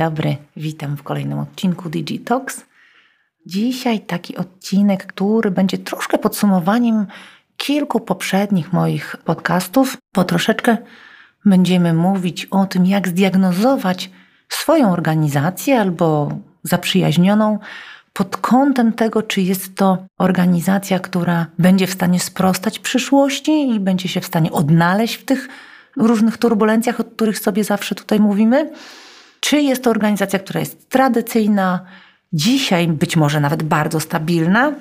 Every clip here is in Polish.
dobry, witam w kolejnym odcinku Digitalks. Dzisiaj taki odcinek, który będzie troszkę podsumowaniem kilku poprzednich moich podcastów. Po troszeczkę będziemy mówić o tym, jak zdiagnozować swoją organizację albo zaprzyjaźnioną pod kątem tego, czy jest to organizacja, która będzie w stanie sprostać przyszłości i będzie się w stanie odnaleźć w tych różnych turbulencjach, o których sobie zawsze tutaj mówimy, czy jest to organizacja, która jest tradycyjna, dzisiaj być może nawet bardzo stabilna,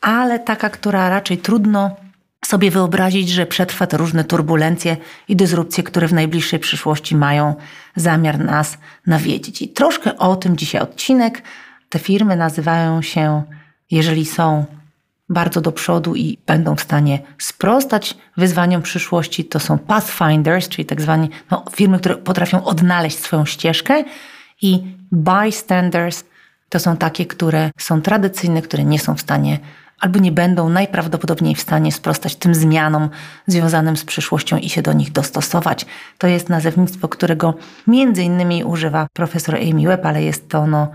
ale taka, która raczej trudno sobie wyobrazić, że przetrwa te różne turbulencje i dysrupcje, które w najbliższej przyszłości mają zamiar nas nawiedzić. I troszkę o tym dzisiaj odcinek. Te firmy nazywają się, jeżeli są bardzo do przodu i będą w stanie sprostać wyzwaniom przyszłości, to są pathfinders, czyli tak zwane no, firmy, które potrafią odnaleźć swoją ścieżkę i bystanders to są takie, które są tradycyjne, które nie są w stanie albo nie będą najprawdopodobniej w stanie sprostać tym zmianom związanym z przyszłością i się do nich dostosować. To jest nazewnictwo, którego między innymi używa profesor Amy Webb, ale jest to ono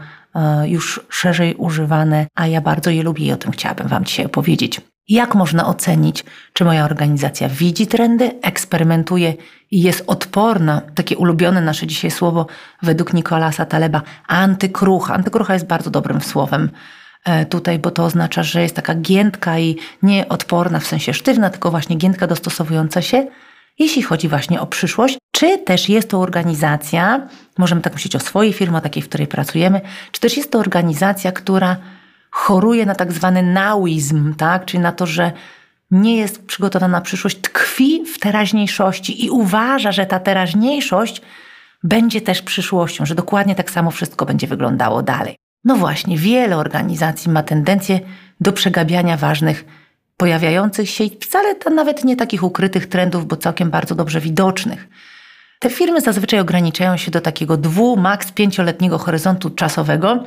już szerzej używane, a ja bardzo je lubię i o tym chciałabym Wam dzisiaj opowiedzieć. Jak można ocenić, czy moja organizacja widzi trendy, eksperymentuje i jest odporna, takie ulubione nasze dzisiaj słowo według Nikolasa Taleba, antykrucha. Antykrucha jest bardzo dobrym słowem E, tutaj, bo to oznacza, że jest taka giętka i nie odporna w sensie sztywna, tylko właśnie giętka dostosowująca się, jeśli chodzi właśnie o przyszłość, czy też jest to organizacja, możemy tak myśleć o swojej firmie, o takiej, w której pracujemy, czy też jest to organizacja, która choruje na tak zwany nowizm, tak? czyli na to, że nie jest przygotowana na przyszłość, tkwi w teraźniejszości i uważa, że ta teraźniejszość będzie też przyszłością, że dokładnie tak samo wszystko będzie wyglądało dalej. No właśnie, wiele organizacji ma tendencję do przegabiania ważnych, pojawiających się i wcale to nawet nie takich ukrytych trendów, bo całkiem bardzo dobrze widocznych. Te firmy zazwyczaj ograniczają się do takiego dwu, maks pięcioletniego horyzontu czasowego,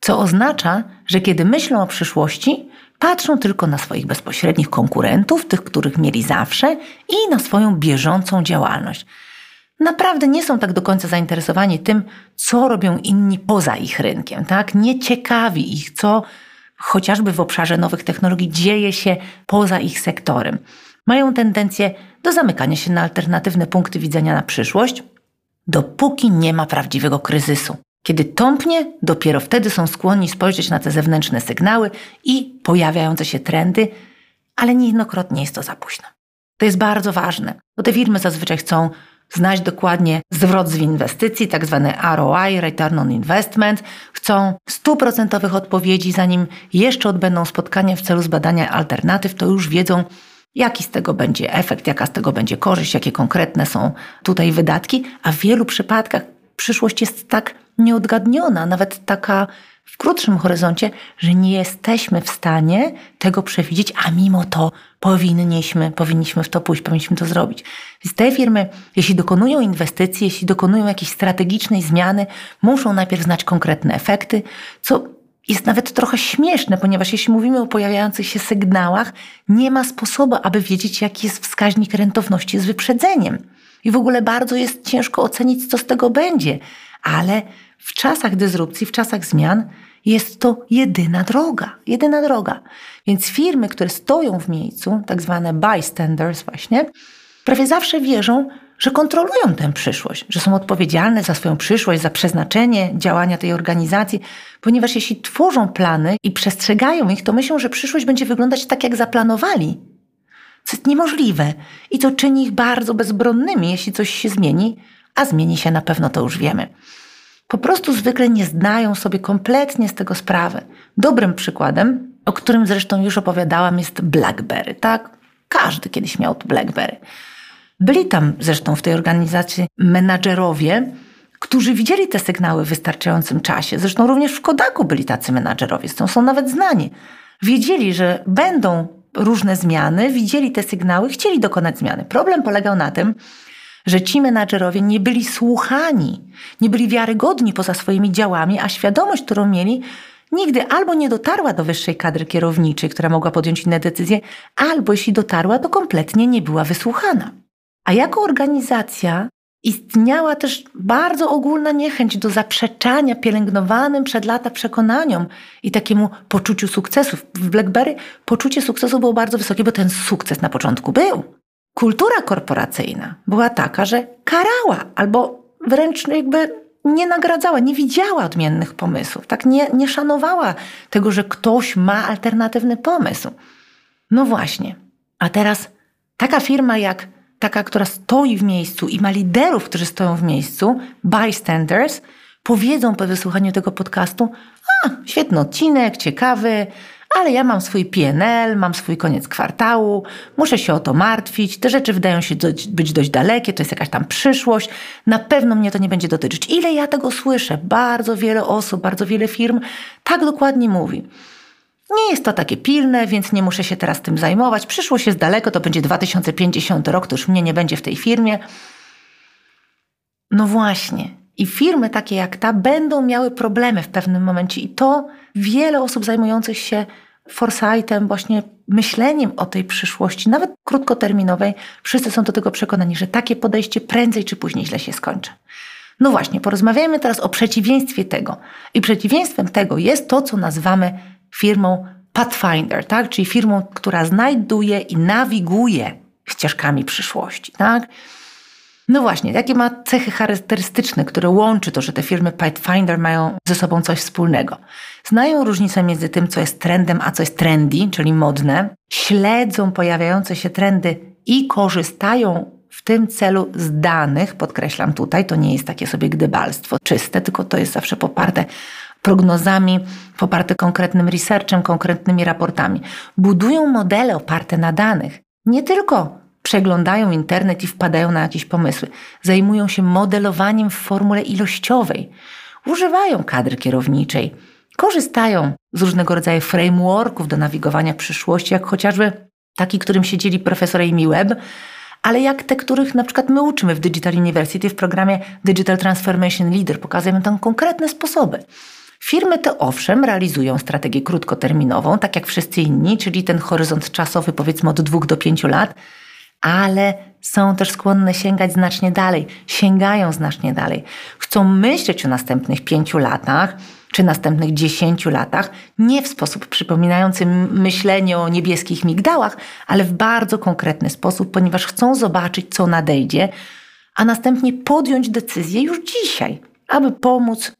co oznacza, że kiedy myślą o przyszłości, patrzą tylko na swoich bezpośrednich konkurentów, tych, których mieli zawsze, i na swoją bieżącą działalność naprawdę nie są tak do końca zainteresowani tym, co robią inni poza ich rynkiem. Tak? Nie ciekawi ich, co chociażby w obszarze nowych technologii dzieje się poza ich sektorem. Mają tendencję do zamykania się na alternatywne punkty widzenia na przyszłość, dopóki nie ma prawdziwego kryzysu. Kiedy tąpnie, dopiero wtedy są skłonni spojrzeć na te zewnętrzne sygnały i pojawiające się trendy, ale niejednokrotnie jest to za późno. To jest bardzo ważne, bo te firmy zazwyczaj chcą znać dokładnie zwrot z inwestycji, tak zwany ROI, Return on Investment. Chcą stuprocentowych odpowiedzi, zanim jeszcze odbędą spotkania w celu zbadania alternatyw, to już wiedzą, jaki z tego będzie efekt, jaka z tego będzie korzyść, jakie konkretne są tutaj wydatki, a w wielu przypadkach przyszłość jest tak nieodgadniona, nawet taka w krótszym horyzoncie, że nie jesteśmy w stanie tego przewidzieć, a mimo to powinniśmy, powinniśmy w to pójść, powinniśmy to zrobić. Więc te firmy, jeśli dokonują inwestycji, jeśli dokonują jakiejś strategicznej zmiany, muszą najpierw znać konkretne efekty, co jest nawet trochę śmieszne, ponieważ jeśli mówimy o pojawiających się sygnałach, nie ma sposobu, aby wiedzieć, jaki jest wskaźnik rentowności z wyprzedzeniem. I w ogóle bardzo jest ciężko ocenić, co z tego będzie. Ale w czasach dysrupcji, w czasach zmian jest to jedyna droga, jedyna droga. Więc firmy, które stoją w miejscu, tak zwane bystanders właśnie, prawie zawsze wierzą, że kontrolują tę przyszłość, że są odpowiedzialne za swoją przyszłość, za przeznaczenie działania tej organizacji, ponieważ jeśli tworzą plany i przestrzegają ich, to myślą, że przyszłość będzie wyglądać tak, jak zaplanowali. Co jest niemożliwe i to czyni ich bardzo bezbronnymi, jeśli coś się zmieni, a zmieni się na pewno, to już wiemy po prostu zwykle nie zdają sobie kompletnie z tego sprawy. Dobrym przykładem, o którym zresztą już opowiadałam, jest BlackBerry. Tak? Każdy kiedyś miał BlackBerry. Byli tam zresztą w tej organizacji menadżerowie, którzy widzieli te sygnały w wystarczającym czasie. Zresztą również w Kodaku byli tacy menadżerowie, są, są nawet znani. Wiedzieli, że będą różne zmiany, widzieli te sygnały, chcieli dokonać zmiany. Problem polegał na tym, że ci menadżerowie nie byli słuchani, nie byli wiarygodni poza swoimi działami, a świadomość, którą mieli, nigdy albo nie dotarła do wyższej kadry kierowniczej, która mogła podjąć inne decyzje, albo jeśli dotarła, to kompletnie nie była wysłuchana. A jako organizacja Istniała też bardzo ogólna niechęć do zaprzeczania pielęgnowanym przed lata przekonaniom i takiemu poczuciu sukcesu. W BlackBerry poczucie sukcesu było bardzo wysokie, bo ten sukces na początku był. Kultura korporacyjna była taka, że karała albo wręcz jakby nie nagradzała, nie widziała odmiennych pomysłów, tak nie, nie szanowała tego, że ktoś ma alternatywny pomysł. No właśnie. A teraz taka firma jak taka, która stoi w miejscu i ma liderów, którzy stoją w miejscu, bystanders, powiedzą po wysłuchaniu tego podcastu: A, świetny odcinek, ciekawy, ale ja mam swój PNL, mam swój koniec kwartału, muszę się o to martwić, te rzeczy wydają się być dość dalekie, to jest jakaś tam przyszłość, na pewno mnie to nie będzie dotyczyć. Ile ja tego słyszę? Bardzo wiele osób, bardzo wiele firm tak dokładnie mówi. Nie jest to takie pilne, więc nie muszę się teraz tym zajmować. Przyszłość jest daleko, to będzie 2050 rok, to już mnie nie będzie w tej firmie. No właśnie. I firmy takie jak ta będą miały problemy w pewnym momencie, i to wiele osób zajmujących się foresightem, właśnie myśleniem o tej przyszłości, nawet krótkoterminowej, wszyscy są do tego przekonani, że takie podejście prędzej czy później źle się skończy. No właśnie, porozmawiajmy teraz o przeciwieństwie tego. I przeciwieństwem tego jest to, co nazywamy firmą Pathfinder, tak? czyli firmą, która znajduje i nawiguje ścieżkami przyszłości. Tak? No właśnie, jakie ma cechy charakterystyczne, które łączy to, że te firmy Pathfinder mają ze sobą coś wspólnego? Znają różnicę między tym, co jest trendem, a co jest trendy, czyli modne, śledzą pojawiające się trendy i korzystają w tym celu z danych, podkreślam tutaj, to nie jest takie sobie gdybalstwo czyste, tylko to jest zawsze poparte prognozami, poparte konkretnym researchem, konkretnymi raportami. Budują modele oparte na danych. Nie tylko przeglądają internet i wpadają na jakieś pomysły. Zajmują się modelowaniem w formule ilościowej. Używają kadry kierowniczej. Korzystają z różnego rodzaju frameworków do nawigowania przyszłości, jak chociażby taki, którym się dzieli profesor Amy Webb, ale jak te, których na przykład my uczymy w Digital University w programie Digital Transformation Leader. Pokazujemy tam konkretne sposoby. Firmy te owszem realizują strategię krótkoterminową, tak jak wszyscy inni, czyli ten horyzont czasowy powiedzmy od dwóch do pięciu lat, ale są też skłonne sięgać znacznie dalej, sięgają znacznie dalej. Chcą myśleć o następnych pięciu latach, czy następnych dziesięciu latach, nie w sposób przypominający myślenie o niebieskich migdałach, ale w bardzo konkretny sposób, ponieważ chcą zobaczyć, co nadejdzie, a następnie podjąć decyzję już dzisiaj, aby pomóc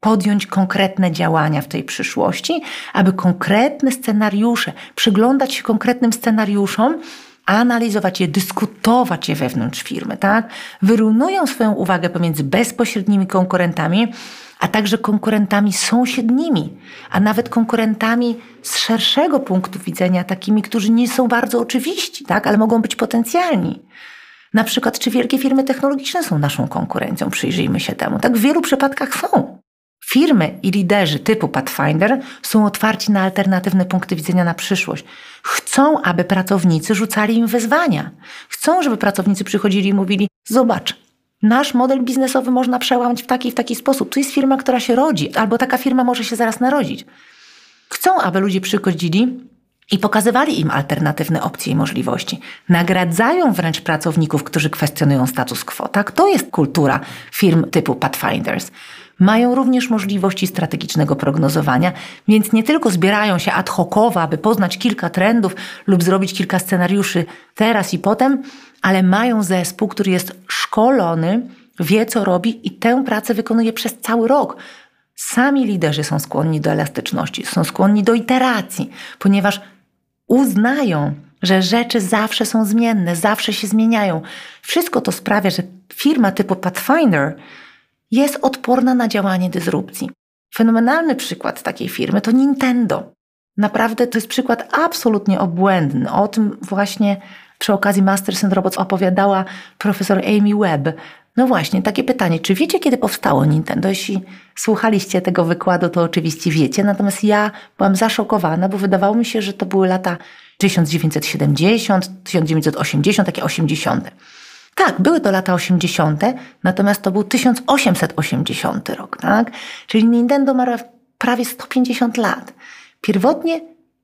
podjąć konkretne działania w tej przyszłości, aby konkretne scenariusze, przyglądać się konkretnym scenariuszom, analizować je, dyskutować je wewnątrz firmy, tak? Wyrównują swoją uwagę pomiędzy bezpośrednimi konkurentami, a także konkurentami sąsiednimi, a nawet konkurentami z szerszego punktu widzenia, takimi, którzy nie są bardzo oczywiści, tak? ale mogą być potencjalni. Na przykład, czy wielkie firmy technologiczne są naszą konkurencją? Przyjrzyjmy się temu. Tak w wielu przypadkach są. Firmy i liderzy typu Pathfinder są otwarci na alternatywne punkty widzenia na przyszłość. Chcą, aby pracownicy rzucali im wyzwania. Chcą, żeby pracownicy przychodzili i mówili: Zobacz, nasz model biznesowy można przełamać w taki i w taki sposób. Tu jest firma, która się rodzi, albo taka firma może się zaraz narodzić. Chcą, aby ludzie przychodzili i pokazywali im alternatywne opcje i możliwości. Nagradzają wręcz pracowników, którzy kwestionują status quo. Tak? To jest kultura firm typu Pathfinders mają również możliwości strategicznego prognozowania, więc nie tylko zbierają się ad hocowo, aby poznać kilka trendów lub zrobić kilka scenariuszy teraz i potem, ale mają zespół, który jest szkolony, wie co robi i tę pracę wykonuje przez cały rok. Sami liderzy są skłonni do elastyczności, są skłonni do iteracji, ponieważ uznają, że rzeczy zawsze są zmienne, zawsze się zmieniają. Wszystko to sprawia, że firma typu Pathfinder jest odporna na działanie dysrupcji. Fenomenalny przykład takiej firmy to Nintendo. Naprawdę to jest przykład absolutnie obłędny. O tym właśnie przy okazji Masters and Robots opowiadała profesor Amy Webb. No właśnie, takie pytanie, czy wiecie, kiedy powstało Nintendo? Jeśli słuchaliście tego wykładu, to oczywiście wiecie, natomiast ja byłam zaszokowana, bo wydawało mi się, że to były lata 1970, 1980, takie 80. Tak, były to lata 80., natomiast to był 1880 rok, tak? Czyli Nintendo ma prawie 150 lat. Pierwotnie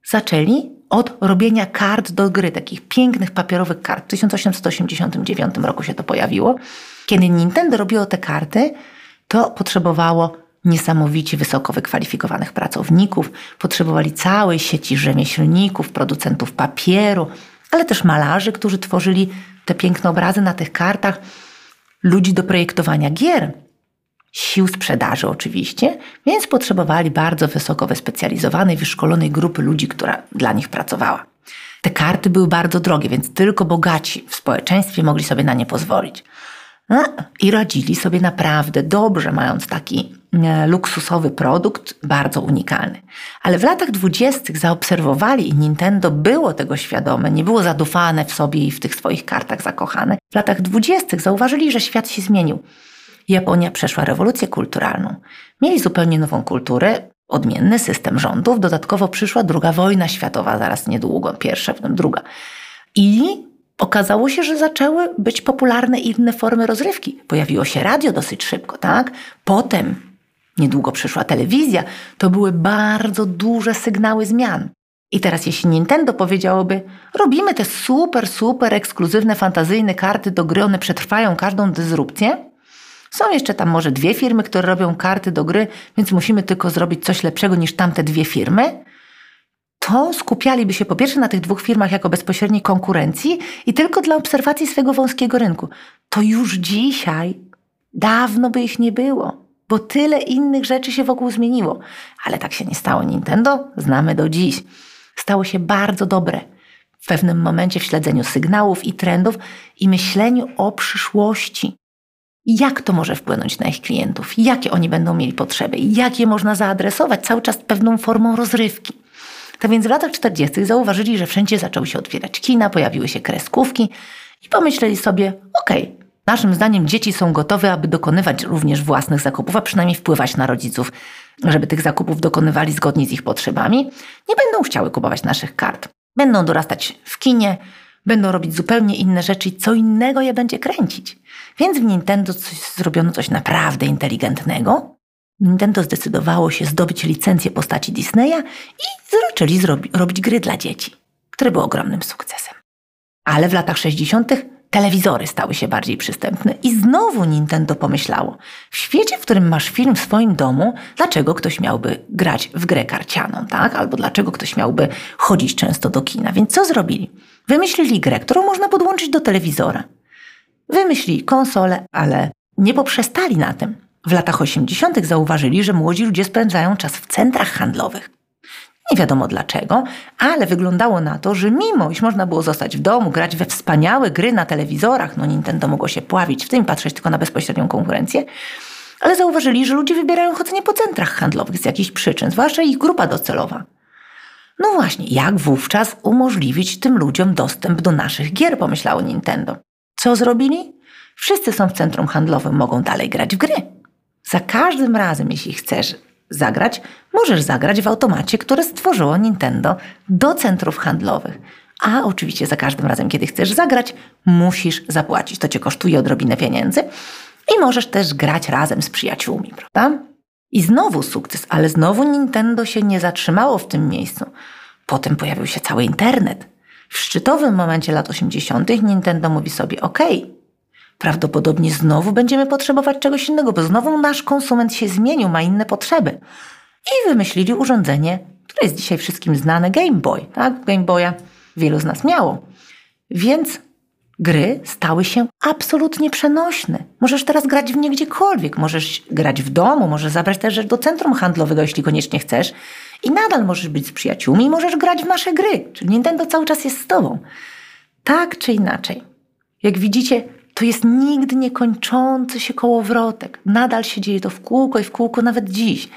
zaczęli od robienia kart do gry, takich pięknych papierowych kart. W 1889 roku się to pojawiło. Kiedy Nintendo robiło te karty, to potrzebowało niesamowicie wysoko wykwalifikowanych pracowników, potrzebowali całej sieci rzemieślników, producentów papieru, ale też malarzy, którzy tworzyli te piękne obrazy na tych kartach, ludzi do projektowania gier, sił sprzedaży oczywiście, więc potrzebowali bardzo wysoko wyspecjalizowanej, wyszkolonej grupy ludzi, która dla nich pracowała. Te karty były bardzo drogie, więc tylko bogaci w społeczeństwie mogli sobie na nie pozwolić. No, I radzili sobie naprawdę dobrze, mając taki luksusowy produkt, bardzo unikalny. Ale w latach dwudziestych zaobserwowali i Nintendo było tego świadome, nie było zadufane w sobie i w tych swoich kartach zakochane. W latach dwudziestych zauważyli, że świat się zmienił. Japonia przeszła rewolucję kulturalną. Mieli zupełnie nową kulturę, odmienny system rządów, dodatkowo przyszła druga wojna światowa, zaraz niedługo, pierwsza, potem druga. I okazało się, że zaczęły być popularne inne formy rozrywki. Pojawiło się radio dosyć szybko, tak? Potem niedługo przyszła telewizja. To były bardzo duże sygnały zmian. I teraz jeśli Nintendo powiedziałoby, robimy te super, super ekskluzywne, fantazyjne karty do gry, one przetrwają każdą dysrupcję, są jeszcze tam może dwie firmy, które robią karty do gry, więc musimy tylko zrobić coś lepszego niż tamte dwie firmy. To skupialiby się po pierwsze na tych dwóch firmach jako bezpośredniej konkurencji i tylko dla obserwacji swojego wąskiego rynku. To już dzisiaj dawno by ich nie było, bo tyle innych rzeczy się wokół zmieniło. Ale tak się nie stało. Nintendo znamy do dziś. Stało się bardzo dobre w pewnym momencie w śledzeniu sygnałów i trendów i myśleniu o przyszłości jak to może wpłynąć na ich klientów, jakie oni będą mieli potrzeby, jak je można zaadresować cały czas pewną formą rozrywki. Tak więc w latach 40. zauważyli, że wszędzie zaczęły się otwierać kina, pojawiły się kreskówki i pomyśleli sobie, okej, okay, naszym zdaniem dzieci są gotowe, aby dokonywać również własnych zakupów, a przynajmniej wpływać na rodziców, żeby tych zakupów dokonywali zgodnie z ich potrzebami. Nie będą chciały kupować naszych kart. Będą dorastać w kinie, będą robić zupełnie inne rzeczy i co innego je będzie kręcić. Więc w Nintendo coś, zrobiono coś naprawdę inteligentnego. Nintendo zdecydowało się zdobyć licencję postaci Disneya i zaczęli robić gry dla dzieci, które były ogromnym sukcesem. Ale w latach 60. telewizory stały się bardziej przystępne i znowu Nintendo pomyślało, w świecie, w którym masz film w swoim domu, dlaczego ktoś miałby grać w grę karcianą, tak? Albo dlaczego ktoś miałby chodzić często do kina. Więc co zrobili? Wymyślili grę, którą można podłączyć do telewizora. Wymyślili konsolę, ale nie poprzestali na tym. W latach 80. zauważyli, że młodzi ludzie spędzają czas w centrach handlowych. Nie wiadomo dlaczego, ale wyglądało na to, że mimo iż można było zostać w domu, grać we wspaniałe gry na telewizorach, no Nintendo mogło się pławić w tym, patrzeć tylko na bezpośrednią konkurencję, ale zauważyli, że ludzie wybierają chodzenie po centrach handlowych z jakichś przyczyn, zwłaszcza ich grupa docelowa. No właśnie, jak wówczas umożliwić tym ludziom dostęp do naszych gier, pomyślało Nintendo. Co zrobili? Wszyscy są w centrum handlowym, mogą dalej grać w gry. Za każdym razem, jeśli chcesz zagrać, możesz zagrać w automacie, które stworzyło Nintendo do centrów handlowych. A oczywiście za każdym razem, kiedy chcesz zagrać, musisz zapłacić. To cię kosztuje odrobinę pieniędzy i możesz też grać razem z przyjaciółmi, prawda? I znowu sukces, ale znowu Nintendo się nie zatrzymało w tym miejscu. Potem pojawił się cały internet. W szczytowym momencie lat 80. Nintendo mówi sobie: OK, prawdopodobnie znowu będziemy potrzebować czegoś innego, bo znowu nasz konsument się zmienił, ma inne potrzeby. I wymyślili urządzenie, które jest dzisiaj wszystkim znane Game Boy. Tak? Game Boya wielu z nas miało. Więc gry stały się absolutnie przenośne. Możesz teraz grać w nie gdziekolwiek. Możesz grać w domu, możesz zabrać też do centrum handlowego, jeśli koniecznie chcesz. I nadal możesz być z przyjaciółmi i możesz grać w nasze gry. Czyli Nintendo cały czas jest z tobą. Tak czy inaczej. Jak widzicie, to jest nigdy niekończący się kołowrotek. Nadal się dzieje to w kółko i w kółko nawet dziś.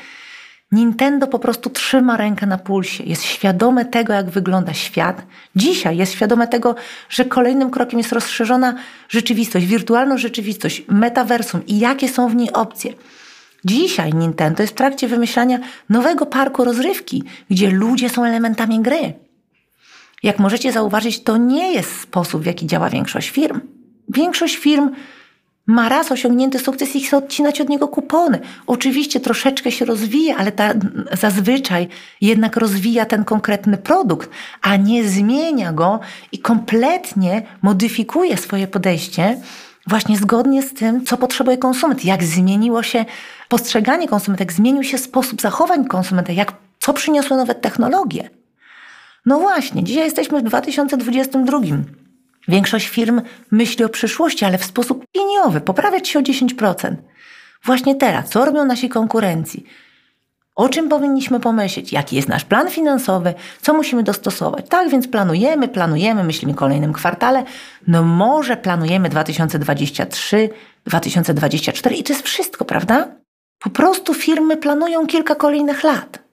Nintendo po prostu trzyma rękę na pulsie, jest świadome tego, jak wygląda świat. Dzisiaj jest świadome tego, że kolejnym krokiem jest rozszerzona rzeczywistość, wirtualna rzeczywistość, metaversum i jakie są w niej opcje. Dzisiaj Nintendo jest w trakcie wymyślania nowego parku rozrywki, gdzie ludzie są elementami gry. Jak możecie zauważyć, to nie jest sposób, w jaki działa większość firm. Większość firm ma raz osiągnięty sukces i chce odcinać od niego kupony. Oczywiście troszeczkę się rozwija, ale ta, zazwyczaj jednak rozwija ten konkretny produkt, a nie zmienia go i kompletnie modyfikuje swoje podejście właśnie zgodnie z tym, co potrzebuje konsument, jak zmieniło się postrzeganie konsumenta, jak zmienił się sposób zachowań konsumenta, jak, co przyniosły nowe technologie. No właśnie, dzisiaj jesteśmy w 2022. Większość firm myśli o przyszłości, ale w sposób liniowy, poprawiać się o 10%. Właśnie teraz, co robią nasi konkurencji? O czym powinniśmy pomyśleć? Jaki jest nasz plan finansowy? Co musimy dostosować? Tak więc planujemy, planujemy, myślimy o kolejnym kwartale. No może planujemy 2023, 2024 i to jest wszystko, prawda? Po prostu firmy planują kilka kolejnych lat.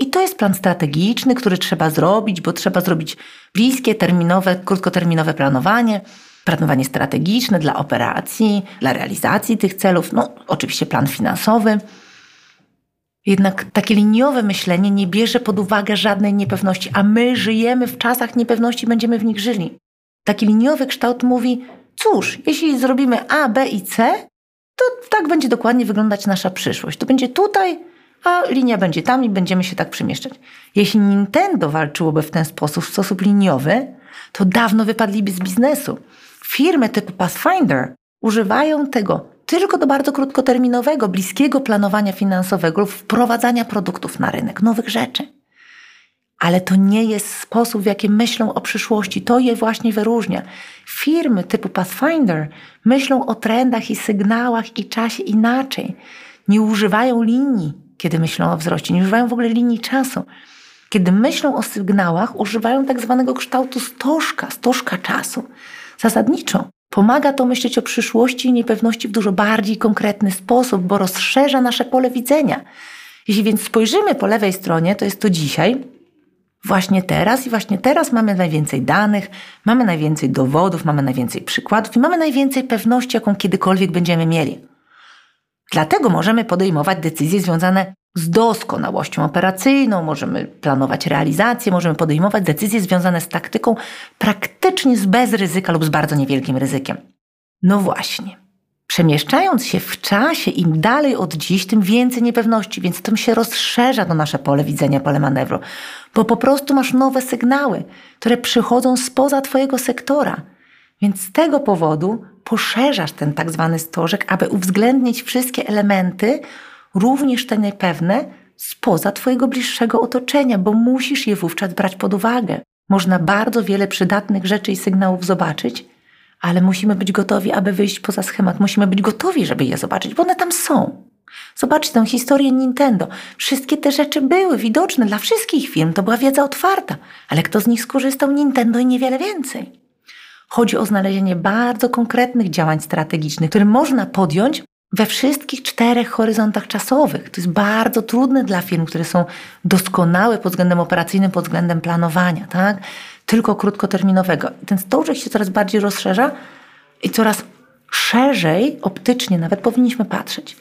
I to jest plan strategiczny, który trzeba zrobić, bo trzeba zrobić bliskie, terminowe, krótkoterminowe planowanie, planowanie strategiczne dla operacji, dla realizacji tych celów, no oczywiście plan finansowy. Jednak takie liniowe myślenie nie bierze pod uwagę żadnej niepewności, a my żyjemy w czasach niepewności, będziemy w nich żyli. Taki liniowy kształt mówi: cóż, jeśli zrobimy A, B i C, to tak będzie dokładnie wyglądać nasza przyszłość. To będzie tutaj, a linia będzie tam i będziemy się tak przemieszczać. Jeśli Nintendo walczyłoby w ten sposób, w sposób liniowy, to dawno wypadliby z biznesu. Firmy typu Pathfinder używają tego tylko do bardzo krótkoterminowego, bliskiego planowania finansowego lub wprowadzania produktów na rynek, nowych rzeczy. Ale to nie jest sposób, w jaki myślą o przyszłości. To je właśnie wyróżnia. Firmy typu Pathfinder myślą o trendach i sygnałach i czasie inaczej. Nie używają linii, kiedy myślą o wzroście, nie używają w ogóle linii czasu. Kiedy myślą o sygnałach, używają tak zwanego kształtu stożka, stożka czasu. Zasadniczo Pomaga to myśleć o przyszłości i niepewności w dużo bardziej konkretny sposób, bo rozszerza nasze pole widzenia. Jeśli więc spojrzymy po lewej stronie, to jest to dzisiaj, właśnie teraz i właśnie teraz mamy najwięcej danych, mamy najwięcej dowodów, mamy najwięcej przykładów i mamy najwięcej pewności, jaką kiedykolwiek będziemy mieli. Dlatego możemy podejmować decyzje związane z doskonałością operacyjną, możemy planować realizację, możemy podejmować decyzje związane z taktyką praktycznie z bez ryzyka lub z bardzo niewielkim ryzykiem. No właśnie. Przemieszczając się w czasie, im dalej od dziś, tym więcej niepewności, więc tym się rozszerza to nasze pole widzenia, pole manewru, bo po prostu masz nowe sygnały, które przychodzą spoza Twojego sektora. Więc z tego powodu poszerzasz ten tak zwany stożek, aby uwzględnić wszystkie elementy, również te niepewne, spoza Twojego bliższego otoczenia, bo musisz je wówczas brać pod uwagę. Można bardzo wiele przydatnych rzeczy i sygnałów zobaczyć, ale musimy być gotowi, aby wyjść poza schemat. Musimy być gotowi, żeby je zobaczyć, bo one tam są. Zobaczcie tę historię Nintendo. Wszystkie te rzeczy były widoczne dla wszystkich firm, to była wiedza otwarta, ale kto z nich skorzystał? Nintendo i niewiele więcej. Chodzi o znalezienie bardzo konkretnych działań strategicznych, które można podjąć we wszystkich czterech horyzontach czasowych. To jest bardzo trudne dla firm, które są doskonałe pod względem operacyjnym, pod względem planowania, tak? Tylko krótkoterminowego. I ten stołczek się coraz bardziej rozszerza i coraz szerzej, optycznie nawet powinniśmy patrzeć.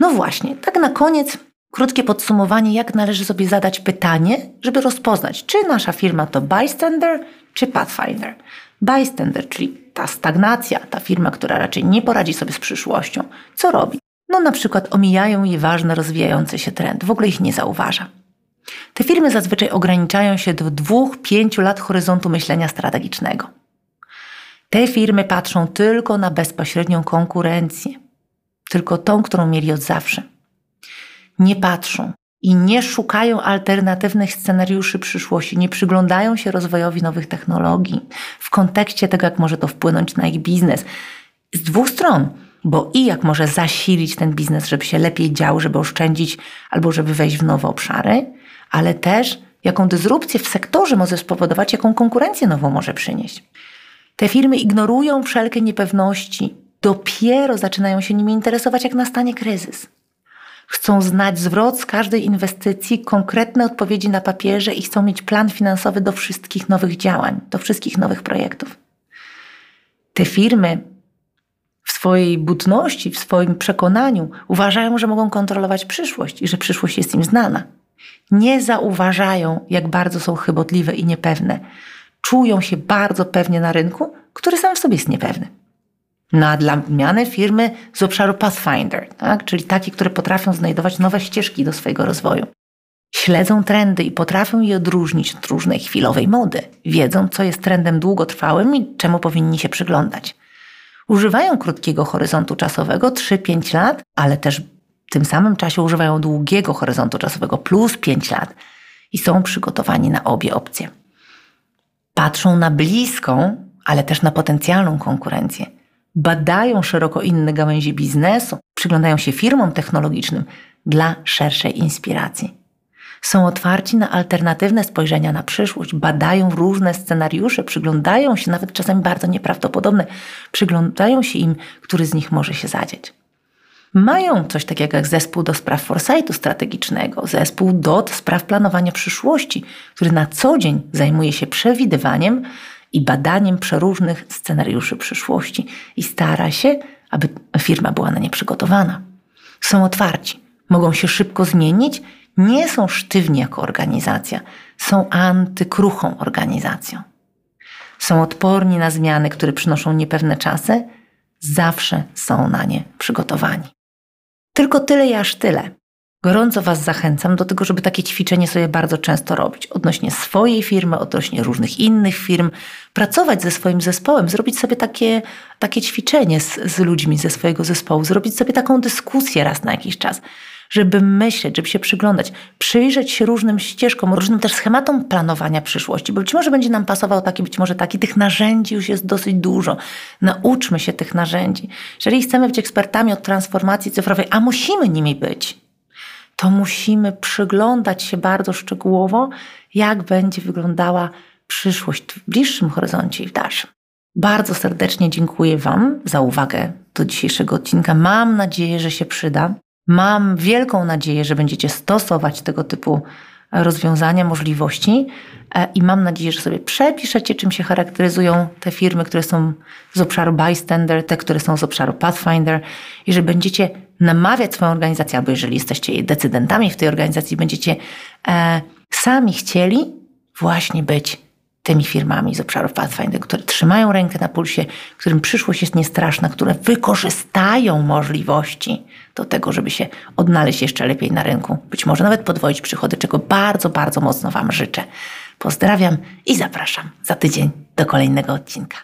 No właśnie, tak na koniec krótkie podsumowanie, jak należy sobie zadać pytanie, żeby rozpoznać, czy nasza firma to bystander, czy pathfinder. Bystander, czyli ta stagnacja, ta firma, która raczej nie poradzi sobie z przyszłością, co robi? No na przykład omijają je ważne rozwijające się trendy, w ogóle ich nie zauważa. Te firmy zazwyczaj ograniczają się do dwóch, pięciu lat horyzontu myślenia strategicznego. Te firmy patrzą tylko na bezpośrednią konkurencję, tylko tą, którą mieli od zawsze. Nie patrzą i nie szukają alternatywnych scenariuszy przyszłości, nie przyglądają się rozwojowi nowych technologii kontekście tego, jak może to wpłynąć na ich biznes. Z dwóch stron, bo i jak może zasilić ten biznes, żeby się lepiej działo, żeby oszczędzić albo żeby wejść w nowe obszary, ale też jaką dysrupcję w sektorze może spowodować, jaką konkurencję nową może przynieść. Te firmy ignorują wszelkie niepewności, dopiero zaczynają się nimi interesować, jak nastanie kryzys. Chcą znać zwrot z każdej inwestycji, konkretne odpowiedzi na papierze i chcą mieć plan finansowy do wszystkich nowych działań, do wszystkich nowych projektów. Te firmy w swojej budności, w swoim przekonaniu uważają, że mogą kontrolować przyszłość i że przyszłość jest im znana. Nie zauważają, jak bardzo są chybotliwe i niepewne. Czują się bardzo pewnie na rynku, który sam w sobie jest niepewny na dla odmiany firmy z obszaru Pathfinder, tak? czyli takie, które potrafią znajdować nowe ścieżki do swojego rozwoju. Śledzą trendy i potrafią je odróżnić od różnej chwilowej mody. Wiedzą, co jest trendem długotrwałym i czemu powinni się przyglądać. Używają krótkiego horyzontu czasowego 3-5 lat, ale też w tym samym czasie używają długiego horyzontu czasowego plus 5 lat i są przygotowani na obie opcje. Patrzą na bliską, ale też na potencjalną konkurencję. Badają szeroko inne gałęzie biznesu, przyglądają się firmom technologicznym dla szerszej inspiracji. Są otwarci na alternatywne spojrzenia na przyszłość, badają różne scenariusze, przyglądają się, nawet czasami bardzo nieprawdopodobne, przyglądają się im, który z nich może się zadzieć. Mają coś takiego jak zespół do spraw foresightu strategicznego, zespół do spraw planowania przyszłości, który na co dzień zajmuje się przewidywaniem i badaniem przeróżnych scenariuszy przyszłości i stara się, aby firma była na nie przygotowana. Są otwarci, mogą się szybko zmienić, nie są sztywni jako organizacja, są antykruchą organizacją. Są odporni na zmiany, które przynoszą niepewne czasy, zawsze są na nie przygotowani. Tylko tyle i aż tyle. Gorąco Was zachęcam do tego, żeby takie ćwiczenie sobie bardzo często robić odnośnie swojej firmy, odnośnie różnych innych firm, pracować ze swoim zespołem, zrobić sobie takie, takie ćwiczenie z, z ludźmi ze swojego zespołu, zrobić sobie taką dyskusję raz na jakiś czas, żeby myśleć, żeby się przyglądać, przyjrzeć się różnym ścieżkom, różnym też schematom planowania przyszłości, bo być może będzie nam pasował taki, być może taki. Tych narzędzi już jest dosyć dużo. Nauczmy się tych narzędzi. Jeżeli chcemy być ekspertami od transformacji cyfrowej, a musimy nimi być, to musimy przyglądać się bardzo szczegółowo, jak będzie wyglądała przyszłość w bliższym horyzoncie i w dalszym. Bardzo serdecznie dziękuję Wam za uwagę do dzisiejszego odcinka. Mam nadzieję, że się przyda. Mam wielką nadzieję, że będziecie stosować tego typu rozwiązania, możliwości e, i mam nadzieję, że sobie przepiszecie, czym się charakteryzują te firmy, które są z obszaru Bystander, te, które są z obszaru Pathfinder i że będziecie namawiać swoją organizację, albo jeżeli jesteście decydentami w tej organizacji, będziecie e, sami chcieli właśnie być tymi firmami z obszarów Pathfinder, które trzymają rękę na pulsie, którym przyszłość jest niestraszna, które wykorzystają możliwości do tego, żeby się odnaleźć jeszcze lepiej na rynku, być może nawet podwoić przychody, czego bardzo, bardzo mocno Wam życzę. Pozdrawiam i zapraszam za tydzień do kolejnego odcinka.